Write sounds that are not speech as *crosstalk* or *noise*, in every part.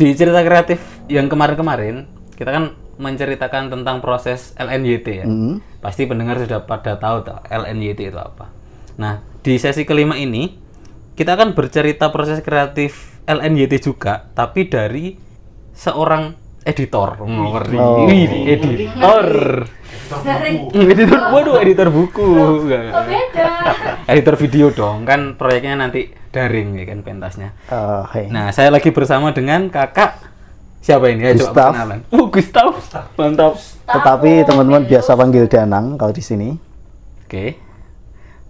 di cerita kreatif yang kemarin-kemarin kita kan menceritakan tentang proses LNYT ya. Hmm. Pasti pendengar sudah pada tahu tak LNYT itu apa. Nah, di sesi kelima ini kita akan bercerita proses kreatif LNYT juga, tapi dari seorang editor. Oh. Editor. Editor, waduh, editor buku. Enggak, enggak. Oh beda. Editor video dong, kan proyeknya nanti daring ya kan pentasnya. Eh, hey. Nah, saya lagi bersama dengan kakak siapa ini? Ayo coba Gustav. perkenalan. Oh, Gustav. Mantap. Tetapi teman-teman biasa panggil Danang kalau di sini. Oke.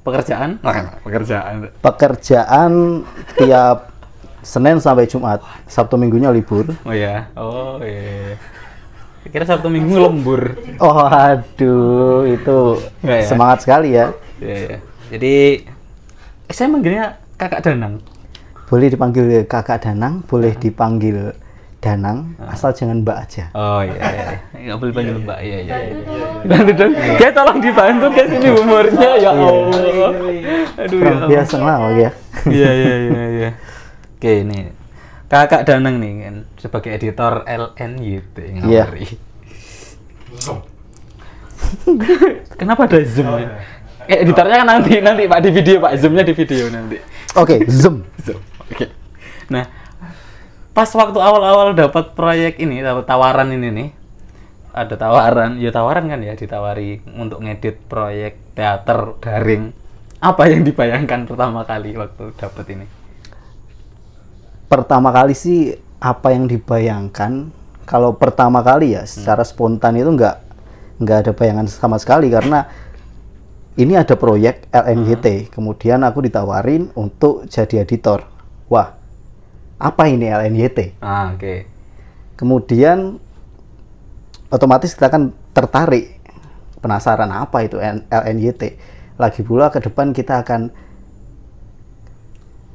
Pekerjaan? pekerjaan. Pekerjaan tiap Senin sampai Jumat, Sabtu Minggunya libur. Oh ya. Oh iya. Kira Sabtu Minggu lembur. Oh, aduh, itu ya? semangat sekali ya. Iya, iya. Jadi eh, saya manggilnya Kakak Danang. Boleh dipanggil Kakak Danang, boleh dipanggil Danang, asal jangan Mbak aja. Oh iya, iya. *laughs* Nggak boleh panggil Mbak. Iya, iya. iya. Nanti dong. Kayak tolong dibantu guys ini humornya ya Allah. Aduh ya Kurang biasa lah ya. Iya iya iya iya. Oke ini kakak Danang nih kan sebagai editor LNYT Iya. ngawari. *laughs* Kenapa ada zoom ya? Eh, editornya kan nanti nanti pak di video pak zoomnya di video nanti. Oke, zoom. *laughs* Zoom. Oke. Nah pas waktu awal-awal dapat proyek ini dapat tawaran ini nih ada tawaran ya tawaran kan ya ditawari untuk ngedit proyek teater daring apa yang dibayangkan pertama kali waktu dapat ini Pertama kali sih apa yang dibayangkan kalau pertama kali ya secara spontan itu nggak nggak ada bayangan sama sekali karena ini ada proyek LNYT kemudian aku ditawarin untuk jadi editor. Wah apa ini LNYT ah oke. Kemudian otomatis kita kan tertarik penasaran apa itu LNYT lagi pula ke depan kita akan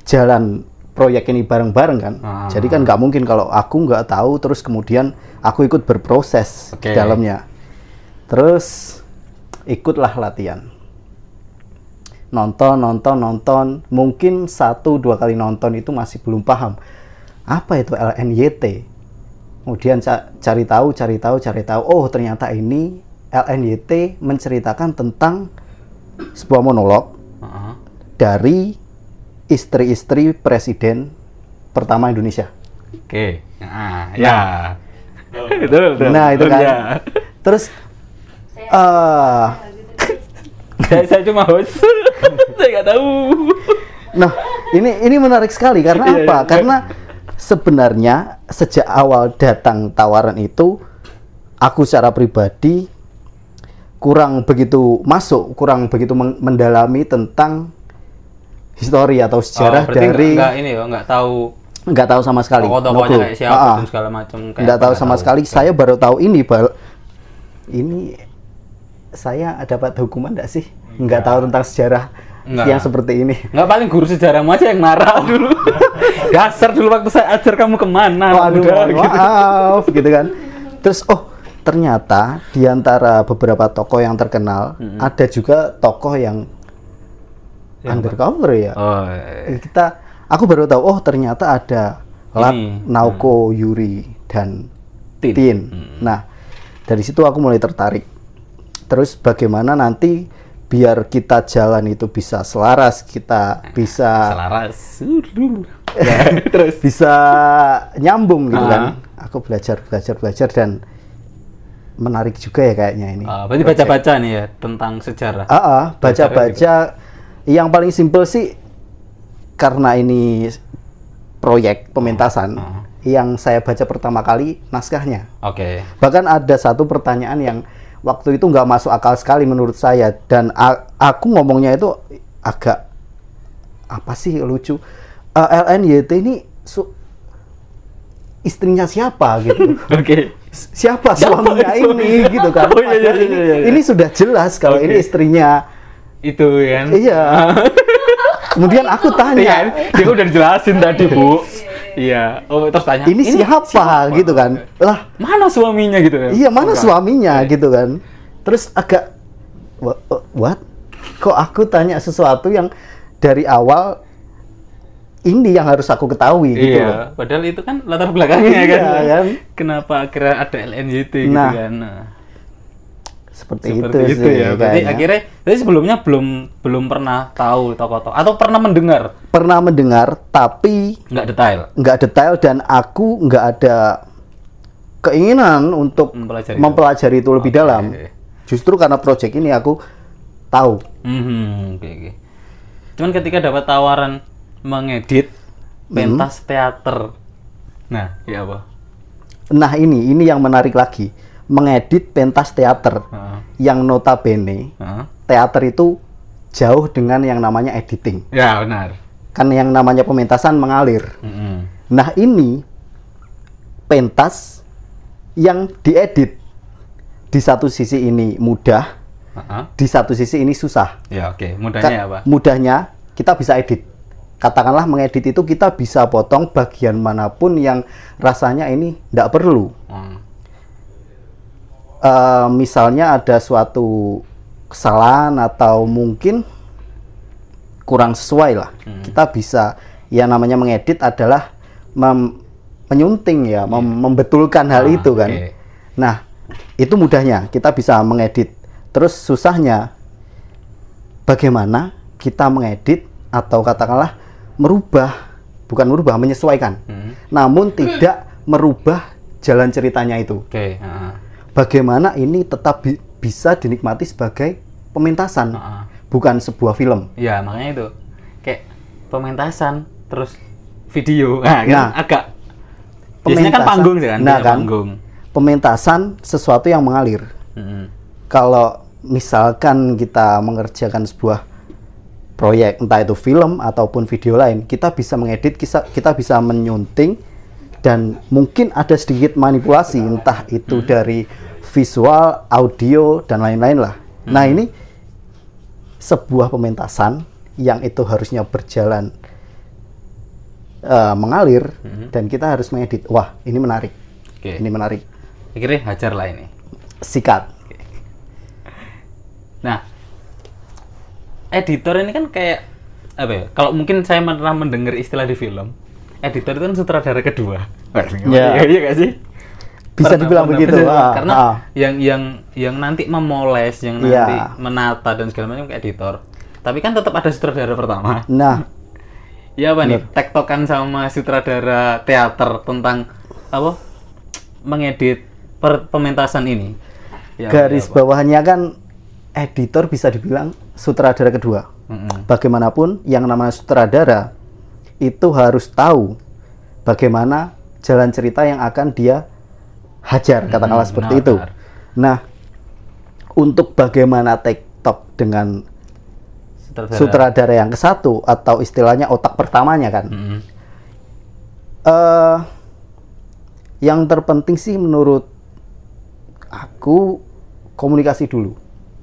jalan proyek ini bareng-bareng kan. Ah. jadi kan nggak mungkin kalau aku nggak tahu terus kemudian aku ikut berproses Oke. di dalamnya. Terus ikutlah latihan. Nonton nonton nonton. Mungkin satu dua kali nonton itu masih belum paham. Apa itu LNYT kemudian ca- cari tahu cari tahu cari tahu. Oh ternyata ini LNYT menceritakan tentang sebuah monolog Heeh. dari istri-istri presiden pertama Indonesia. Oke. Ah ya. Betul betul nah itu kan. Ya. terus eh saya, saya cuma host. *laughs* Saya nggak tahu. Nah, ini ini menarik sekali. Karena Iya, apa? iya. Karena sebenarnya sejak awal datang tawaran itu aku secara pribadi kurang begitu masuk, kurang begitu men- mendalami tentang histori atau sejarah oh, dari nggak ini ya nggak tahu nggak tahu sama sekali. tokoh-tokohnya No kayak siapa Ah, ah. dan segala macam kayak nggak tahu sama sekali. Saya baru tahu ini, Bal. Ini saya dapat hukuman nggak sih? Nggak tahu tentang sejarah Nggak. yang seperti ini. Nggak paling guru sejarahmu aja yang marah dulu. *laughs* Dasar dulu waktu saya ajar kamu ke mana? Waduh, mohon gitu. maaf gitu kan. Terus oh ternyata di antara beberapa tokoh yang terkenal ada juga tokoh yang undercover ya. Oh, iya. Kita aku baru tahu oh ternyata ada Lat. Naoko, Yuri dan Tin. Tin. Hmm. Nah, dari situ aku mulai tertarik. Terus bagaimana nanti biar kita jalan itu bisa selaras, kita bisa Selaras. Ya, *laughs* terus. bisa nyambung gitu Ah. kan. Aku belajar belajar belajar dan menarik juga ya kayaknya ini. Ah, berarti baca-baca nih ya tentang sejarah. Ah, ah, baca-baca yang paling simpel sih karena ini proyek pementasan Ah. yang saya baca pertama kali naskahnya. Oke. Bahkan ada satu pertanyaan yang waktu itu nggak masuk akal sekali menurut saya dan aku ngomongnya itu agak apa sih lucu. Eh, LNYT ini su- istrinya siapa gitu. *laughs* Oke. siapa Siapa suaminya ini gitu kan. *laughs* Oh, iya, iya, iya, ini, iya, iya. ini sudah jelas kalau Oke. ini istrinya. Itu kan. Iya. Kemudian aku Iya, tanya, dia udah jelasin tadi, Bu. Iya. Oh, terus tanya. ini, siapa? gitu kan. Lah, Mana suaminya gitu ya? iya mana Oh, suaminya gitu kan. Terus agak "Wha- what? Kok aku tanya sesuatu yang dari awal ini yang harus aku ketahui gitu loh. Iya, padahal itu kan latar belakangnya Iya, kan. kan? Kenapa akhirnya ada LNJT gitu Nah, kan. Nah, Seperti, seperti itu, itu, sih ya. Berarti kayaknya. akhirnya jadi sebelumnya belum belum pernah tahu tokoh-tokoh atau pernah mendengar pernah mendengar tapi nggak detail nggak detail dan aku nggak ada keinginan untuk mempelajari. mempelajari itu lebih Oke. dalam. Justru karena proyek ini aku tahu. Mhm, oke oke. Cuman ketika dapat tawaran mengedit pentas teater. Nah, ya apa? Nah ini ini yang menarik lagi mengedit pentas teater Heeh. yang notabene Heeh. teater itu jauh dengan yang namanya editing. Ya, benar. Kan yang namanya pementasan mengalir. Mhm. Nah ini pentas yang diedit di satu sisi ini mudah, Heeh. di satu sisi ini susah. Ya, oke. Ka- Mudahnya apa? Mudahnya kita bisa edit. Katakanlah mengedit itu kita bisa potong bagian mana pun yang rasanya ini tidak perlu. Hmm. Eh, misalnya ada suatu kesalahan atau mungkin kurang sesuai lah. Hmm. Kita bisa ya namanya mengedit adalah mem- menyunting ya, mem- membetulkan hal Ah, itu kan. oke. Nah, itu mudahnya kita bisa mengedit. Terus susahnya bagaimana kita mengedit atau katakanlah merubah, bukan merubah, menyesuaikan. Hmm. Namun tidak merubah jalan ceritanya itu. Oke, heeh. Bagaimana ini tetap bi- bisa dinikmati sebagai pementasan, Heeh. bukan sebuah film. Ya, makanya itu. Kayak pementasan terus video. *laughs* Nah, kan Nah, agak biasanya kan panggung sih kan, Nah, kan. panggung. Pementasan sesuatu yang mengalir. Mhm. Kalau misalkan kita mengerjakan sebuah proyek entah itu film ataupun video lain, kita bisa mengedit, kita bisa menyunting dan mungkin ada sedikit manipulasi entah itu dari visual, audio dan lain-lain lah. Nah, ini sebuah pementasan yang itu harusnya berjalan eh, mengalir dan kita harus mengedit. Wah, ini menarik. Oke. Ini menarik. Akhirnya hajar lah ini. Sikat. Nah, editor ini kan kayak apa ya? Kalau mungkin saya pernah mendengar istilah di film, editor itu kan sutradara kedua. Ya. Iya iya gak sih? Bisa dibilang begitu, ah, Karena ah. yang yang yang nanti memoles, yang nanti Iya. menata dan segala macam kayak editor. Tapi kan tetap ada sutradara pertama. Nah, Ya apa nih? Tektokan sama sutradara teater tentang apa? Mengedit per pementasan ini. Ya, garis ya bawahnya kan editor bisa dibilang sutradara kedua. Mm-mm. Bagaimanapun yang namanya sutradara itu harus tahu bagaimana jalan cerita yang akan dia hajar, katakanlah Hmm, seperti benar, itu. benar. Nah, untuk bagaimana TikTok dengan Sutradara. sutradara yang ke satu atau istilahnya otak pertamanya kan, Mm-mm. eh yang terpenting sih menurut aku komunikasi dulu.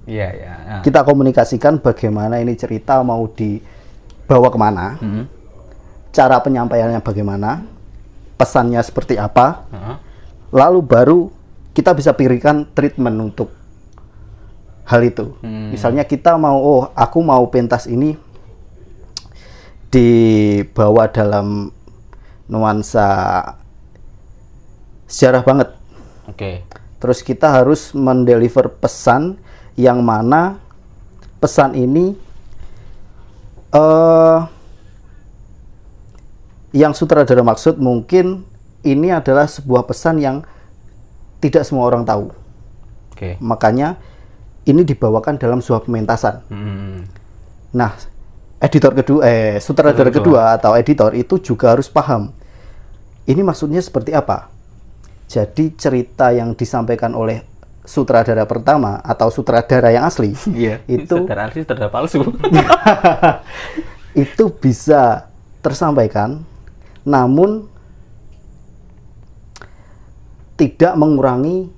Iya, iya. Nah. Kita komunikasikan bagaimana ini cerita mau dibawa ke mana, Mm-mm. Cara penyampaiannya bagaimana, pesannya seperti apa, Heeh. lalu baru kita bisa pilihkan treatment untuk hal itu. Hmm. Misalnya kita mau, oh aku mau pentas ini dibawa dalam nuansa sejarah banget. Oke. Terus kita harus mendeliver pesan yang mana pesan ini eh yang sutradara maksud mungkin ini adalah sebuah pesan yang tidak semua orang tahu. Oke. Makanya ini dibawakan dalam sebuah pementasan. Hmm. Nah, editor kedua eh sutradara Sutradara kedua atau editor itu juga harus paham. Ini maksudnya seperti apa? Jadi cerita yang disampaikan oleh sutradara pertama atau sutradara yang asli *laughs* Iya. itu sutradara asli sutradara palsu. *laughs* itu bisa tersampaikan namun tidak mengurangi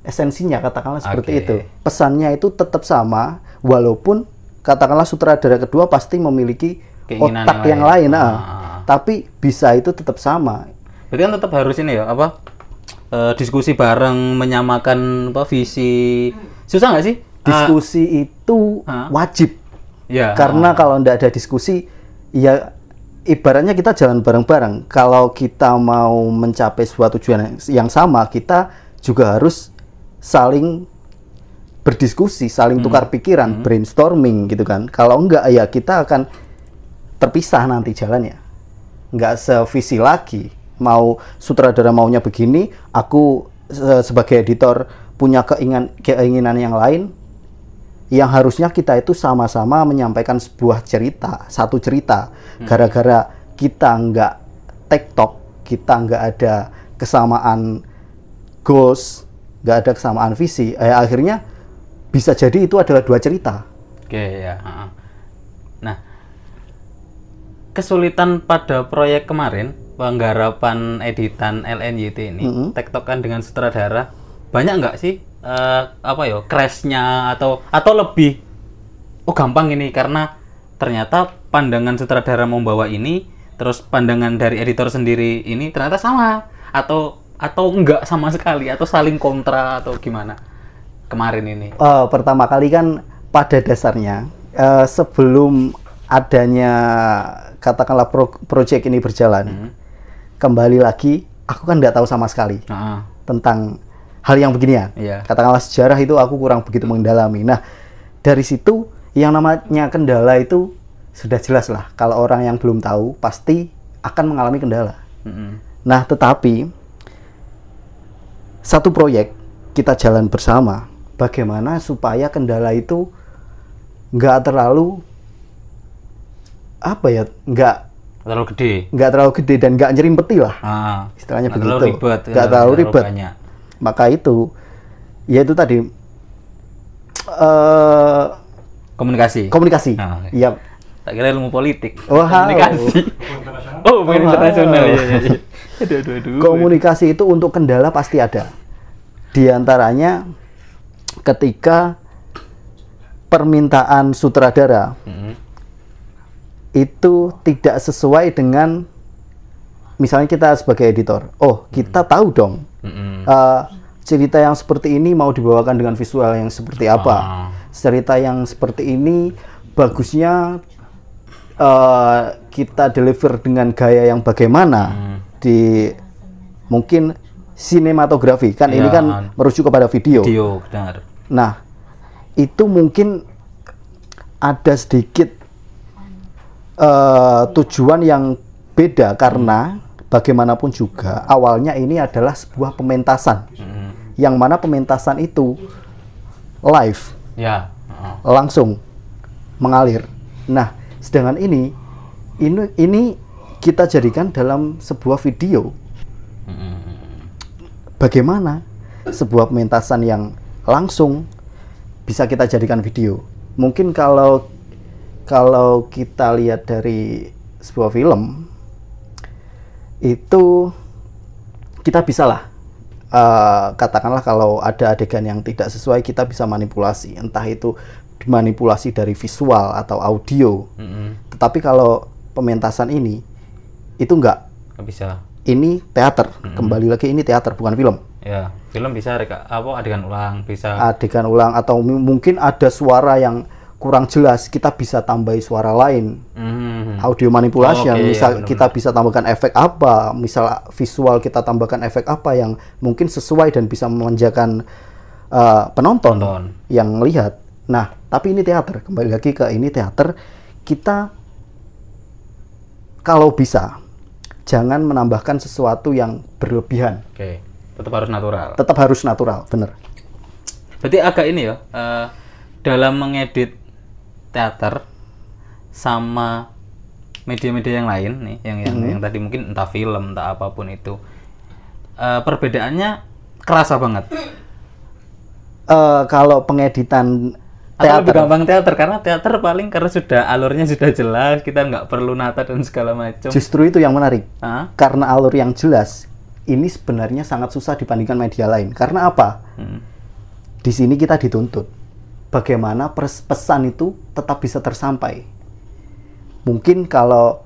esensinya katakanlah seperti Oke. itu. Pesannya itu tetap sama walaupun katakanlah sutradara kedua pasti memiliki Keinginan otak yang yang lain. lain, ah. Ah. tapi bisa itu tetap sama. Berarti kan tetap harus ini ya apa? eh, diskusi bareng menyamakan apa visi. Susah nggak sih? Diskusi itu Ah. wajib Ya. karena kalau tidak ada diskusi ya ibaratnya kita jalan bareng-bareng. Kalau kita mau mencapai suatu tujuan yang- sama, kita juga harus saling berdiskusi, saling tukar pikiran, brainstorming gitu kan. Kalau enggak ya kita akan terpisah nanti jalannya. Enggak sevisi lagi. Mau sutradara maunya begini, aku se- sebagai editor punya keinginan keinginan yang lain yang harusnya kita itu sama-sama menyampaikan sebuah cerita, satu cerita. Gara-gara kita nggak tektok, kita nggak ada kesamaan goals, nggak ada kesamaan visi, eh, akhirnya bisa jadi itu adalah dua cerita. Oke ya. ha-ha. Nah, kesulitan pada proyek kemarin penggarapan editan LNYT ini Mm-mm. tektokan dengan sutradara banyak nggak sih eh, apa ya crashnya atau atau lebih oh gampang ini karena ternyata pandangan sutradara membawa ini terus pandangan dari editor sendiri ini ternyata sama atau atau enggak sama sekali atau saling kontra atau gimana kemarin ini? Eh, pertama kali kan pada dasarnya eh, sebelum adanya katakanlah pro- project ini berjalan, kembali lagi aku kan nggak tahu sama sekali Nah, tentang hal yang beginian. Iya. Katakanlah sejarah itu aku kurang begitu mendalami. Nah, dari situ yang namanya kendala itu sudah jelas lah. Kalau orang yang belum tahu pasti akan mengalami kendala. mm-mm. Nah, tetapi satu proyek kita jalan bersama. Bagaimana supaya kendala itu nggak terlalu apa ya, nggak terlalu gede nggak terlalu gede dan nggak nyerimpeti lah. ah, Istilahnya nggak terlalu begitu. ribet Nggak terlalu ribet. banyak Maka itu, ya itu tadi eh komunikasi komunikasi. Ah, oke. Iya. tak kira ilmu politik Wow. komunikasi *laughs* oh main Wow. internasional ya, ya, ya. aduh aduh aduh Komunikasi itu untuk kendala pasti ada. Di antaranya ketika permintaan sutradara Mm-mm. itu tidak sesuai dengan misalnya kita sebagai editor. Oh, kita tahu dong Mm-mm. eh, cerita yang seperti ini mau dibawakan dengan visual yang seperti apa. Ah. Cerita yang seperti ini bagusnya eh, kita deliver dengan gaya yang bagaimana Hmm. di mungkin sinematografi kan ini Ya. kan merujuk kepada video. video benar Nah, itu mungkin ada sedikit eh, tujuan yang beda karena bagaimanapun juga awalnya ini adalah sebuah pementasan Mm-mm. yang mana pementasan itu live ya ah. langsung mengalir. Nah, sedangkan ini ini ini kita jadikan dalam sebuah video. Mm-mm. Bagaimana sebuah pementasan yang langsung bisa kita jadikan video? Mungkin kalau kalau kita lihat dari sebuah film itu kita bisa lah eh, katakanlah kalau ada adegan yang tidak sesuai kita bisa manipulasi. Entah itu manipulasi dari visual atau audio. Mm-mm. tetapi kalau pementasan ini itu enggak Nggak bisa. Ini teater. Kembali lagi ini teater bukan film. Ya film bisa reka apa adegan ulang bisa adegan ulang atau mungkin ada suara yang kurang jelas kita bisa tambahi suara lain Mm. audio manipulation Oh, misal iya, benar-benar. kita bisa tambahkan efek apa misal visual kita tambahkan efek apa yang mungkin sesuai dan bisa memanjakan uh, penonton Penonton. yang lihat nah tapi ini teater kembali lagi ke ini teater kita kalau bisa jangan menambahkan sesuatu yang berlebihan oke tetap harus natural tetap harus natural bener Berarti agak ini ya, eh, dalam mengedit teater sama media-media yang lain nih, yang yang, yang tadi mungkin entah film, entah apa pun itu, eh, perbedaannya kerasa banget. Eh, kalau pengeditan Atau lebih teater. gampang teater karena teater paling karena sudah alurnya sudah jelas, kita nggak perlu nata dan segala macam. justru itu yang menarik. Karena alur yang jelas ini sebenarnya sangat susah dibandingkan media lain. Karena apa? Hmm. di sini kita dituntut bagaimana pesan itu tetap bisa tersampai mungkin kalau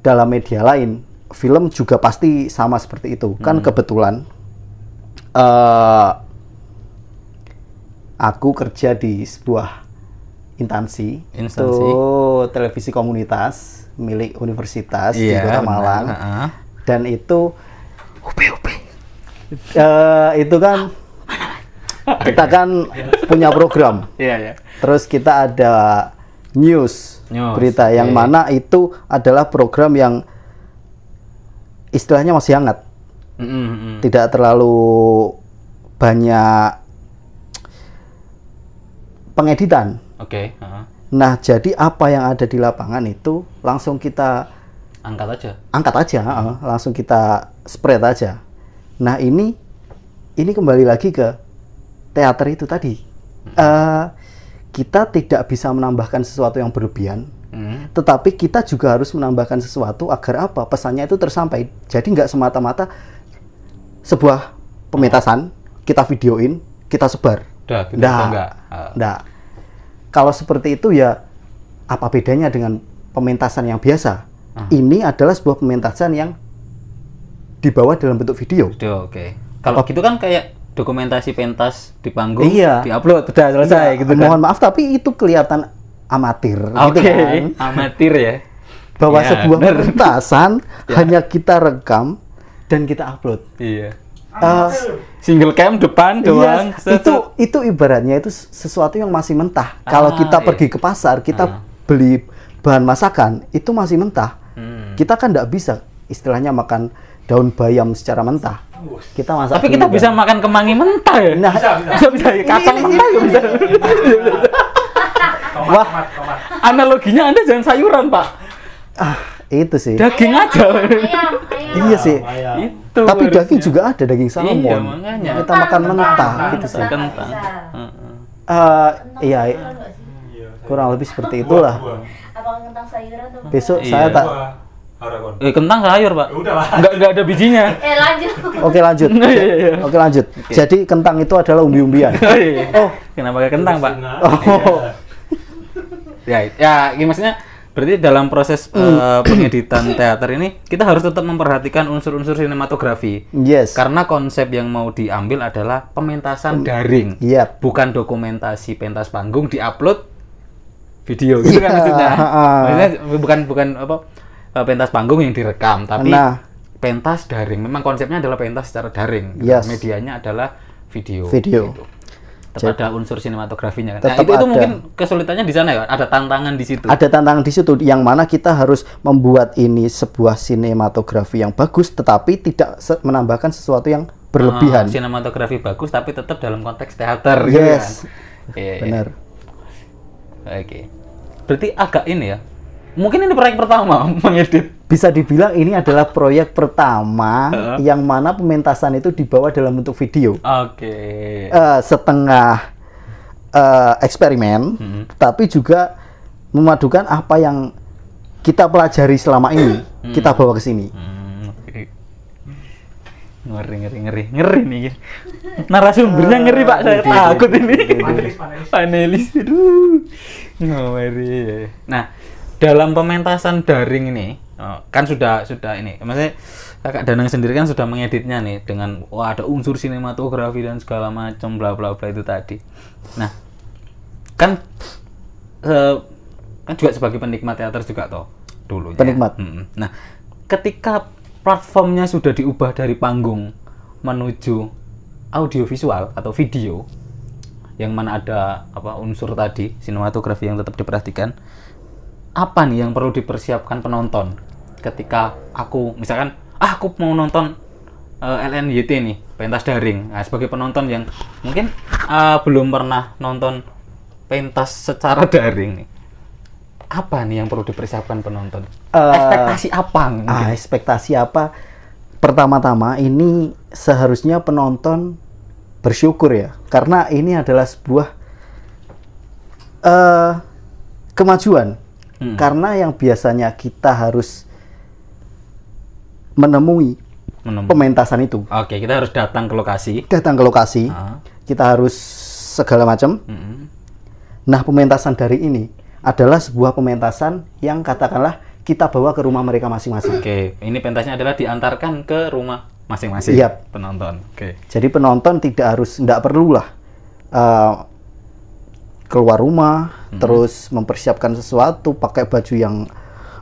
dalam media lain film juga pasti sama seperti itu kan kebetulan eh aku kerja di sebuah instansi Instansi. itu televisi komunitas milik universitas di Iya, Kota benar. Malang. Heeh. Dan itu Eh, itu kan kita kan punya program. Iya, iya. Terus kita ada news, News, berita yang oke. mana itu adalah program yang istilahnya masih hangat, Mm, mm, mm. tidak terlalu banyak pengeditan. Oke, heeh. Nah, jadi apa yang ada di lapangan itu langsung kita angkat aja. angkat aja, heeh, langsung kita spread aja. Nah, ini ini kembali lagi ke teater itu tadi. Eh, kita tidak bisa menambahkan sesuatu yang berlebihan, Mm. tetapi kita juga harus menambahkan sesuatu agar apa pesannya itu tersampai. Jadi nggak semata-mata sebuah pementasan kita videoin, kita sebar. Udah, gitu Nggak. enggak. Ah. Nggak. Kalau seperti itu ya apa bedanya dengan pementasan yang biasa? Ah. Ini adalah sebuah pementasan yang dibawa dalam bentuk video. Udah, oke. Kalau gitu kan kayak dokumentasi pentas di panggung, Iya. diupload, udah selesai Iya, gitu kan. Mohon maaf tapi itu kelihatan amatir Oke, gitu kan. amatir ya. Bahwa Ya, sebuah bener. pementasan *laughs* hanya kita rekam dan kita upload. Iya. Eh, Single cam depan doang. Iya, set, itu itu ibaratnya itu sesuatu yang masih mentah. Kalau Ah, kita iya. pergi ke pasar, kita Ah. beli bahan masakan, itu masih mentah. Hmm. Kita kan tidak bisa istilahnya makan daun bayam secara mentah. Kita masak Tapi kita kan. bisa makan kemangi mentah ya? Nah, bisa, bisa, ya. kacang Ini- mentah juga bisa. wah, Analoginya Anda jangan sayuran, Pak. ah, itu sih. Daging aja. Ayam, *laughs* ayam. Iya sih. Itu. Tapi harusnya. daging juga ada daging Iya, salmon. makanya. Kita makan mentah gitu sih. kentang. Bisa. Eh, iya, nggak sih? kurang lebih seperti itulah. Apa kentang sayuran tuh? Besok Iya. saya tak. Haragon. Eh, kentang sayur, Pak. Ya udah lah. Enggak enggak ada bijinya. *laughs* Eh lanjut. Oke lanjut. Iya, *laughs* iya, iya. Oke lanjut. Jadi kentang itu adalah umbi-umbian. *laughs* oh, kenapa pakai kentang, Pak? Oh. Ya, ya, ini maksudnya berarti dalam proses eh, pengeditan teater ini kita harus tetap memperhatikan unsur-unsur sinematografi. Yes. Karena konsep yang mau diambil adalah pementasan daring, Iya. bukan dokumentasi pentas panggung diupload video gitu kan Iya, maksudnya. heeh. Maksudnya bukan bukan apa eh, pentas panggung yang direkam, tapi Nah. pentas daring. Memang konsepnya adalah pentas secara daring. gitu. Yes. Medianya adalah video. Video. gitu. Tetap ada unsur sinematografinya kan. Nah, itu, mungkin kesulitannya di sana ya. Ada tantangan di situ. Ada tantangan di situ yang mana kita harus membuat ini sebuah sinematografi yang bagus tetapi tidak se- menambahkan sesuatu yang berlebihan. Ah, sinematografi bagus tapi tetap dalam konteks teater gitu Yes. kan. Iya, iya. Benar. Oke. Berarti agak ini ya. Mungkin ini proyek pertama *laughs* mengedit. Bisa dibilang ini adalah proyek pertama Heeh. yang mana pementasan itu dibawa dalam bentuk video. Oke. Eh, setengah eh, eksperimen, Hmm. tapi juga memadukan apa yang kita pelajari selama ini kita bawa ke sini. Hmm, oke. Ngeri ngeri ngeri ngeri nih. Narasumbernya ngeri Pak, saya takut ini. Panelis, panelis. Panelis. Aduh. Ngeri. Nah, dalam pementasan daring ini oh, kan sudah sudah ini. Maksudnya Kakak Danang sendiri kan sudah mengeditnya nih dengan wah ada unsur sinematografi dan segala macam bla bla bla itu tadi. Nah, kan eh, kan juga sebagai penikmat teater juga toh dulunya. Penikmat. Nah, ketika platformnya sudah diubah dari panggung menuju audiovisual atau video, yang mana ada apa unsur tadi sinematografi yang tetap diperhatikan, apa nih yang perlu dipersiapkan penonton ketika aku misalkan ah aku mau nonton eh, LNYT nih pentas daring, nah, sebagai penonton yang mungkin eh, belum pernah nonton pentas secara daring nih apa nih yang perlu dipersiapkan penonton? Eh, Ekspektasi apa? mungkin? Ah, ekspektasi apa? Pertama-tama ini seharusnya penonton bersyukur ya, karena ini adalah sebuah eh kemajuan. Hmm. Karena yang biasanya kita harus menemui Menemukan. pementasan itu, Oke, kita harus datang ke lokasi. datang ke lokasi, Ah. kita harus segala macam. Mm-mm. Nah, pementasan dari ini adalah sebuah pementasan yang katakanlah kita bawa ke rumah mereka masing-masing. Oke, ini pentasnya adalah diantarkan ke rumah masing-masing Iya. penonton. Oke. Jadi penonton tidak harus, tidak perlulah eh, keluar rumah, terus mempersiapkan sesuatu, pakai baju yang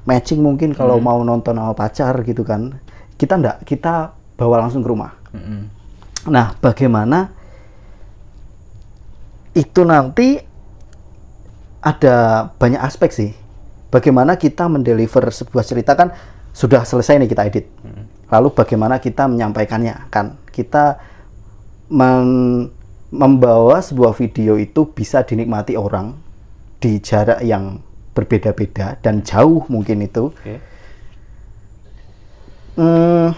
matching mungkin kalau mau nonton sama pacar gitu kan. Kita ndak, kita bawa langsung ke rumah. Mm-mm. Nah, bagaimana itu nanti ada banyak aspek sih. Bagaimana kita mendeliver sebuah cerita kan sudah selesai nih kita edit. Lalu bagaimana kita menyampaikannya kan? Kita men- membawa sebuah video itu bisa dinikmati orang di jarak yang berbeda-beda dan jauh mungkin itu. Oke. Hmm,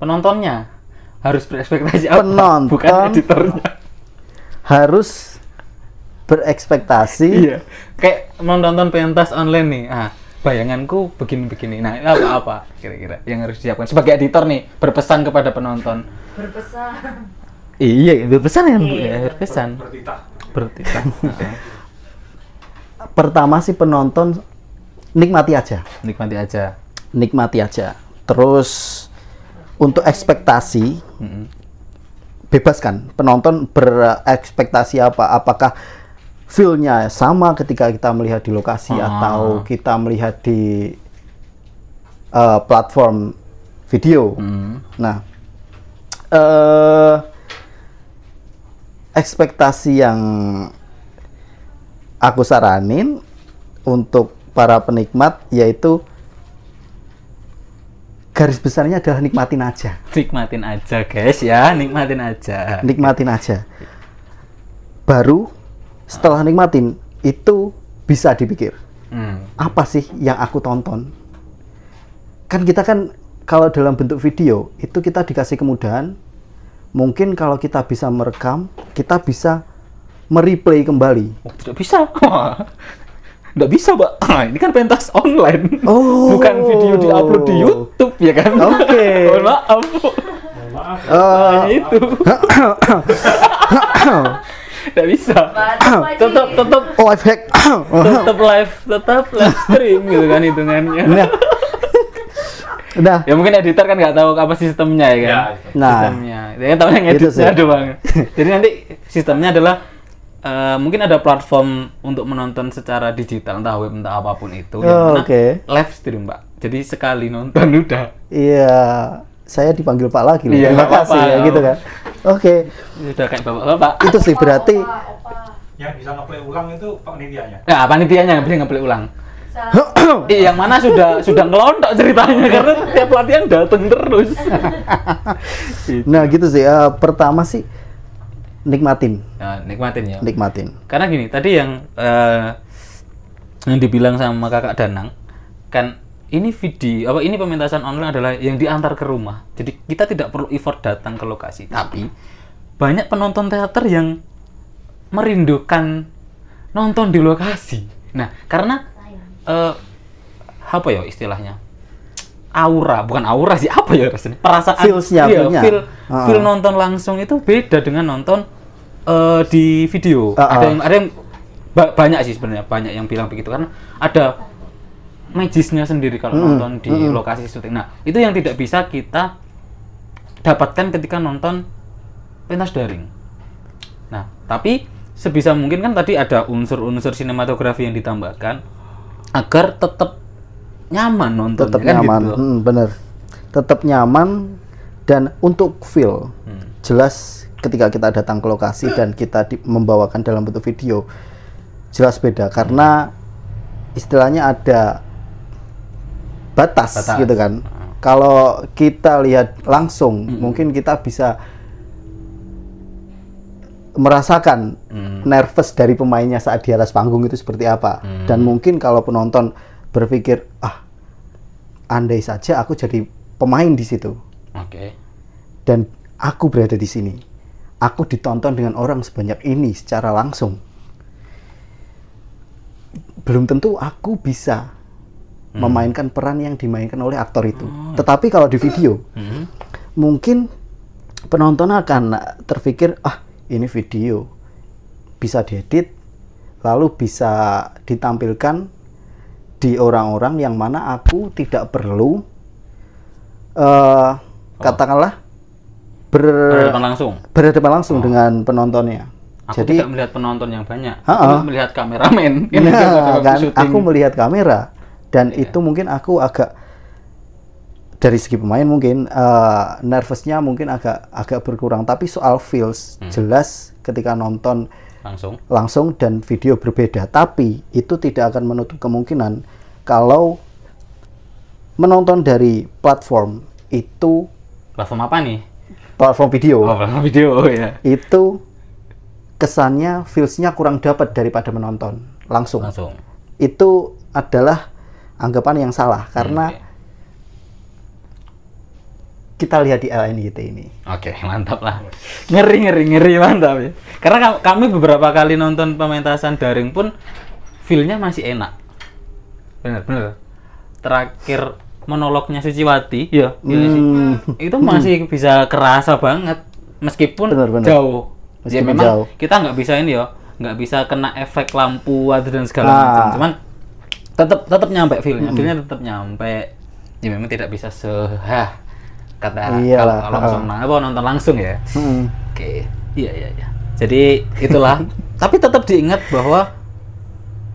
Penontonnya harus berekspektasi apa? Penonton. Bukan editornya. harus berekspektasi iya. Kayak menonton pentas online nih. Ah, bayanganku begini-begini. Nah, ini apa-apa kira-kira yang harus disiapkan sebagai editor nih berpesan kepada penonton. berpesan Iya, berpesan ya. Bu? Ya, berpesan. Bertitah. Pertama sih penonton nikmati aja, Nikmati aja. nikmati aja. Terus untuk ekspektasi Mm-mm. bebaskan penonton berekspektasi apa? Apakah feel-nya sama ketika kita melihat di lokasi Ah. atau kita melihat di eh, platform video? Mm. Nah, eh ekspektasi yang aku saranin untuk para penikmat yaitu garis besarnya adalah nikmatin aja, Nikmatin aja, guys ya. Nikmatin aja. nikmatin aja. Baru setelah nikmatin itu bisa dipikir Hmm. apa sih yang aku tonton? Kan kita kan kalau dalam bentuk video itu kita dikasih kemudahan. Mungkin kalau kita bisa merekam, kita bisa mereplay kembali. Oh, tidak bisa. Tidak bisa, Mbak. Ah, ini kan pentas online. Oh. Bukan video diupload di YouTube, ya kan? Oke. *laughs* Mohon maaf. Eh, Hanya itu. Tidak bisa. Tetap, tetap, life hack. tetap live, tetap live stream gitu kan hitungannya. nah, nah, Ya mungkin editor kan nggak tahu apa sistemnya ya kan? Nah. sistemnya. Dia kan tahu yang editnya sih. doang. *laughs* Jadi nanti sistemnya adalah eh, mungkin ada platform untuk menonton secara digital entah web entah apa pun itu. yang Oh, oke. Live stream pak. Jadi sekali nonton *laughs* udah. iya, saya dipanggil Pak lagi. Iya, Terima kasih apa-apa. ya gitu kan. Oke, Udah kayak bapak-bapak. itu sih berarti opa, opa. yang bisa ngeplay ulang itu panitianya Nah, panitianya yang bisa ngeplay ulang. *clears throat* Eh, yang mana sudah sudah ngelontok ceritanya *laughs* karena tiap latihan dateng terus. *laughs* nah gitu sih. Eh, pertama sih nikmatin, Nah, nikmatin ya. nikmatin. Karena gini, tadi yang eh, yang dibilang sama kakak Danang kan ini video apa ini pementasan online adalah yang diantar ke rumah. Jadi kita tidak perlu effort datang ke lokasi, tapi banyak penonton teater yang merindukan nonton di lokasi. Nah, karena eh, apa ya istilahnya? Aura, bukan aura sih, apa ya rasanya? Perasaan Feels-nya, iya, feel, Ah. feel nonton langsung itu beda dengan nonton eh, di video. Ah, Ada yang ada yang ba- banyak sih sebenarnya, banyak yang bilang begitu karena ada magisnya sendiri kalau Mm, nonton di mm. lokasi syuting. Nah, itu yang tidak bisa kita dapatkan ketika nonton pentas daring. Nah, tapi sebisa mungkin kan tadi ada unsur-unsur sinematografi yang ditambahkan agar tetap nyaman nontonnya Tetap kan nyaman, gitu. Hmm, bener. Tetap nyaman dan untuk feel Hmm. jelas ketika kita datang ke lokasi dan kita di- membawakan dalam bentuk video jelas beda karena istilahnya ada batas, Batas. gitu kan. Kalau kita lihat langsung, mungkin kita bisa merasakan Hmm. nervous dari pemainnya saat di atas panggung itu seperti apa. Hmm. Dan mungkin kalau penonton berpikir, ah, andai saja aku jadi pemain di situ Oke. dan aku berada di sini, aku ditonton dengan orang sebanyak ini secara langsung. Belum tentu aku bisa Hmm. memainkan peran yang dimainkan oleh aktor itu. Tetapi kalau di video, Hmm. mungkin penonton akan terpikir, ah ini video bisa diedit, lalu bisa ditampilkan di orang-orang yang mana aku tidak perlu, eh katakanlah ber, Berhadapan langsung. berhadapan langsung dengan penontonnya. Aku Jadi tidak melihat penonton yang banyak, Ha-ha. aku melihat kameramen. Nah, *laughs* kan aku melihat kamera dan Iya. itu mungkin aku agak dari segi pemain mungkin eh, nervousnya mungkin agak agak berkurang tapi soal feels Hmm. jelas ketika nonton langsung. langsung dan video berbeda tapi itu tidak akan menutup kemungkinan kalau menonton dari platform itu Platform apa nih? platform video Oh, platform video ya. itu kesannya feelsnya kurang dapat daripada menonton langsung Langsung. itu adalah anggapan yang salah karena Hmm, Oke. Kita lihat di LNYT ini Oke, *laughs* mantap lah. Ngeri, ngeri, ngeri, mantap ya. Karena kam- kami beberapa kali nonton pementasan daring pun feel-nya masih enak. Bener, bener. Terakhir monolognya Suciwati, ya, iya nggak sih? Hmm. itu masih bisa kerasa banget, meskipun Bener, bener. jauh. ya Meskipun memang jauh. kita nggak bisa ini ya, nggak bisa kena efek lampu atau dan segala Ah. macam. Cuman tetap tetap nyampe feel-nya, feel-nya tetap nyampe. Ya memang tidak bisa sehah kata kalau, kalau langsung ah. apa nonton langsung ya. Hmm. Oke, iya iya iya. Jadi itulah. *laughs* Tapi tetap diingat bahwa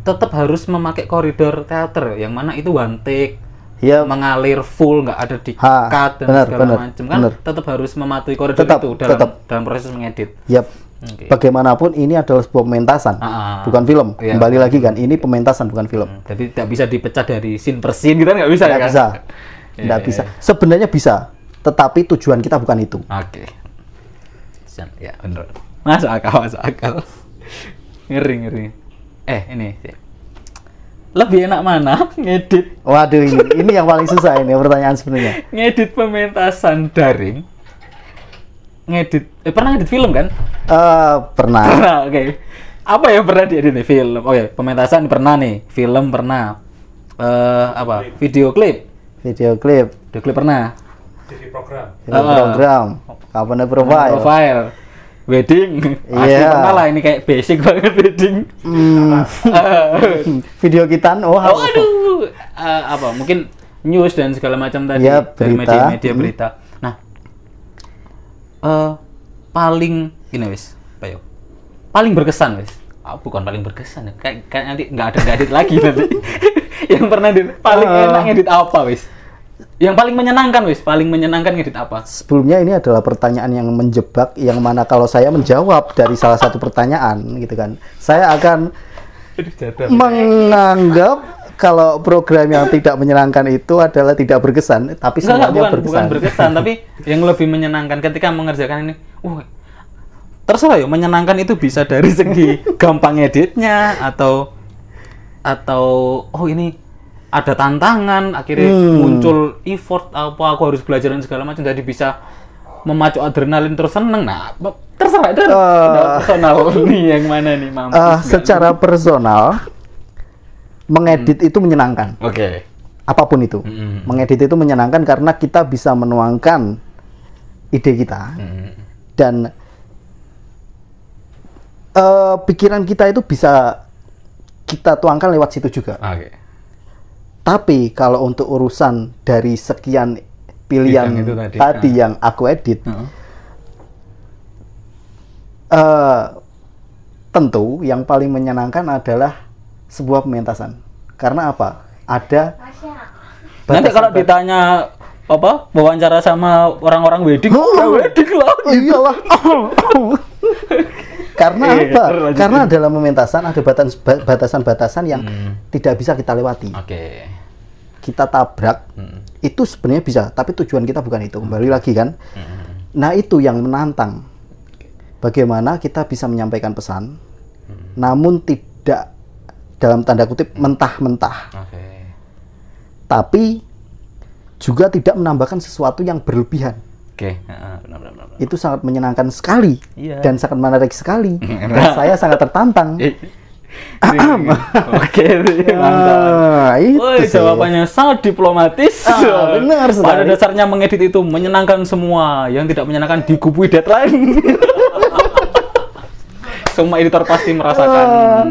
tetap harus memakai koridor teater yang mana itu one take ya mengalir full nggak ada di Ha, cut dan benar, segala macam kan benar. tetap harus mematuhi koridor Tetap, itu dalam tetap. dalam proses mengedit. Yap. Oke. Bagaimanapun ini adalah sebuah pementasan, Ah, ah. bukan film. Iya. Kembali lagi kan, ini pementasan bukan film. Hmm, Jadi tidak bisa dipecah dari scene per scene gitu kan nggak bisa ya kan? bisa, Iya, iya, bisa. iya. Sebenarnya bisa, tetapi tujuan kita bukan itu. Oke. Siap, Ya benar. Masuk akal, masuk akal. ngeri ngeri. Eh ini. Lebih enak mana ngedit Waduh ini, ini yang paling susah ini pertanyaan sebenarnya. ngedit pementasan daring ngedit eh pernah ngedit film kan Eh pernah. pernah oke apa yang pernah diedit nih film oke pementasan pernah nih film pernah eh apa video klip Video klip, video klip pernah TV program. Ah. program, kapan profile. profile. Wedding. Iya. pernah lah ini kayak basic banget wedding. Eh, *laughs* video kita, oh, oh, aduh. Eh, apa? Mungkin news dan segala macam tadi Iya, dari berita. media-media Hmm. berita. Nah eh paling gini wis. Apa yo? Paling berkesan wis. Ah, bukan paling berkesan ya. Kayak, kayak nanti nggak ada nggak edit lagi nanti. *laughs* Yang pernah di paling Ah. enak ngedit apa wis yang paling menyenangkan wis. Paling menyenangkan ngedit apa? Sebelumnya ini adalah pertanyaan yang menjebak yang mana kalau saya menjawab dari salah satu pertanyaan gitu kan, saya akan menganggap kalau program yang tidak menyenangkan itu adalah tidak berkesan, tapi Enggak, enggak, semuanya bukan, berkesan. bukan berkesan, tapi *laughs* yang lebih menyenangkan ketika mengerjakan ini, uh, terserah ya, menyenangkan itu bisa dari segi *laughs* gampang editnya atau atau oh ini ada tantangan, akhirnya Hmm. muncul effort apa aku harus belajar dan segala macam, jadi bisa memacu adrenalin terus seneng. Nah, terserah itu udah personal *laughs* nih yang mana nih, mampus. Eh, nggak secara personal, mengedit itu menyenangkan, nih? Oke. apa pun itu. Mm-mm. Mengedit itu menyenangkan karena kita bisa menuangkan ide kita Mm. dan eh, pikiran kita itu bisa kita tuangkan lewat situ juga. Oke. Tapi kalau untuk urusan dari sekian pilihan Bidang itu tadi. tadi, Ah. yang aku edit, Heeh. eh, tentu yang paling menyenangkan adalah sebuah pementasan. Karena apa? Ada Nanti kalau ditanya apa wawancara sama orang-orang wedding, Oh. ya wedding lah. Oh, iyalah. *laughs* Karena Iya, apa? Karena dalam pementasan ada batas- batasan-batasan yang Hmm. tidak bisa kita lewati. Oke. Kita tabrak Hmm. itu sebenarnya bisa, tapi tujuan kita bukan itu. Kembali lagi kan. Hmm. Nah, itu yang menantang. Bagaimana kita bisa menyampaikan pesan namun tidak dalam tanda kutip mentah-mentah, Oke. tapi juga tidak menambahkan sesuatu yang berlebihan. Oke. Heeh, benar benar benar. Itu sangat menyenangkan sekali Iya. dan sangat menarik sekali. *laughs* Dan saya sangat tertantang. Oke, *laughs* mantap. Ah, itu sih. jawabannya sangat diplomatis. Ah, benar sekali. Pada dasarnya mengedit itu menyenangkan semua, yang tidak menyenangkan digubui deadline. *laughs* semua editor pasti merasakan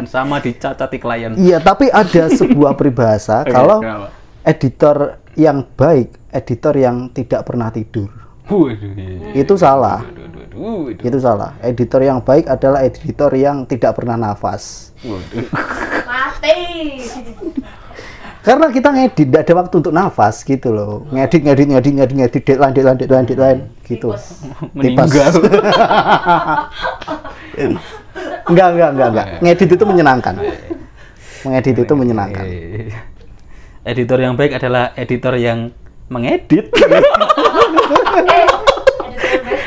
sama dicacati klien. Iya, tapi ada sebuah peribahasa kalau kenapa? editor yang baik, editor yang tidak pernah tidur. Waduh. Itu salah. Waduh, waduh, waduh. Waduh, itu. Salah. Editor yang baik adalah editor yang tidak pernah nafas. Waduh. Mati. Karena kita ngedit, tidak ada waktu untuk nafas gitu loh. Ngedit, ngedit, ngedit, ngedit, ngedit, deadline, deadline, deadline, deadline, gitu. *laughs* Meninggal. *laughs* Enggak, enggak, enggak, enggak. Ngedit itu menyenangkan. Mengedit itu menyenangkan. Editor yang baik adalah editor yang mengedit. *laughs*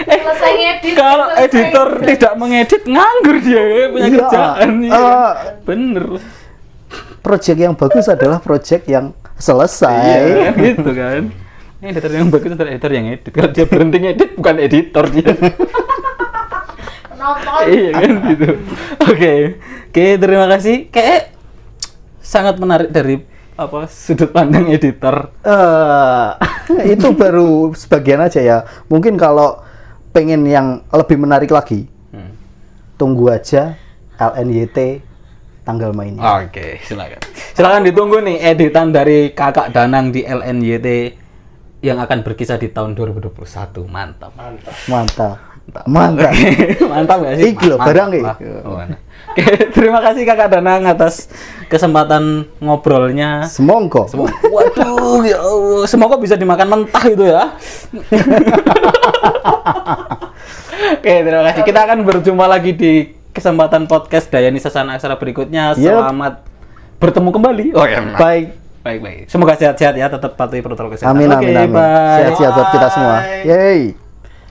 Eh, selesai ngedit. Kalau editor tidak mengedit nganggur dia punya Iya, kerjaan. iya. eh, Bener. Project yang bagus adalah project yang selesai. Iya, gitu kan. Ini editor yang bagus adalah editor yang edit. Kalau dia berhenti ngedit bukan editor dia. Iya kan gitu. Oke. Oke, terima kasih. Kayak sangat menarik dari apa sudut pandang editor. Eh, *laughs* itu baru sebagian aja ya. Mungkin kalau pengen yang lebih menarik lagi, Hmm. tunggu aja LNYT tanggal mainnya. Oke, silakan. Silakan ditunggu nih editan dari Kakak Danang di LNYT yang akan berkisah di tahun 2021. Mantap. Mantap. Mantap. *laughs* Mantap. Mantap gak sih? Iki loh, Mantap barang iki. lah. Oh, mana. Oke, *laughs* terima kasih Kakak Danang atas kesempatan ngobrolnya. Semongko. Semoga, waduh, ya Allah. Semoga bisa dimakan mentah itu ya. *laughs* Oke, terima kasih. Kita akan berjumpa lagi di kesempatan podcast Dayani Sasana Aksara berikutnya. Yep. Selamat bertemu kembali. Oh ya, Baik. baik, baik. Semoga sehat-sehat ya, tetap patuhi protokol kesehatan. Amin amin amin. bye. Sehat-sehat buat kita semua. Yeay.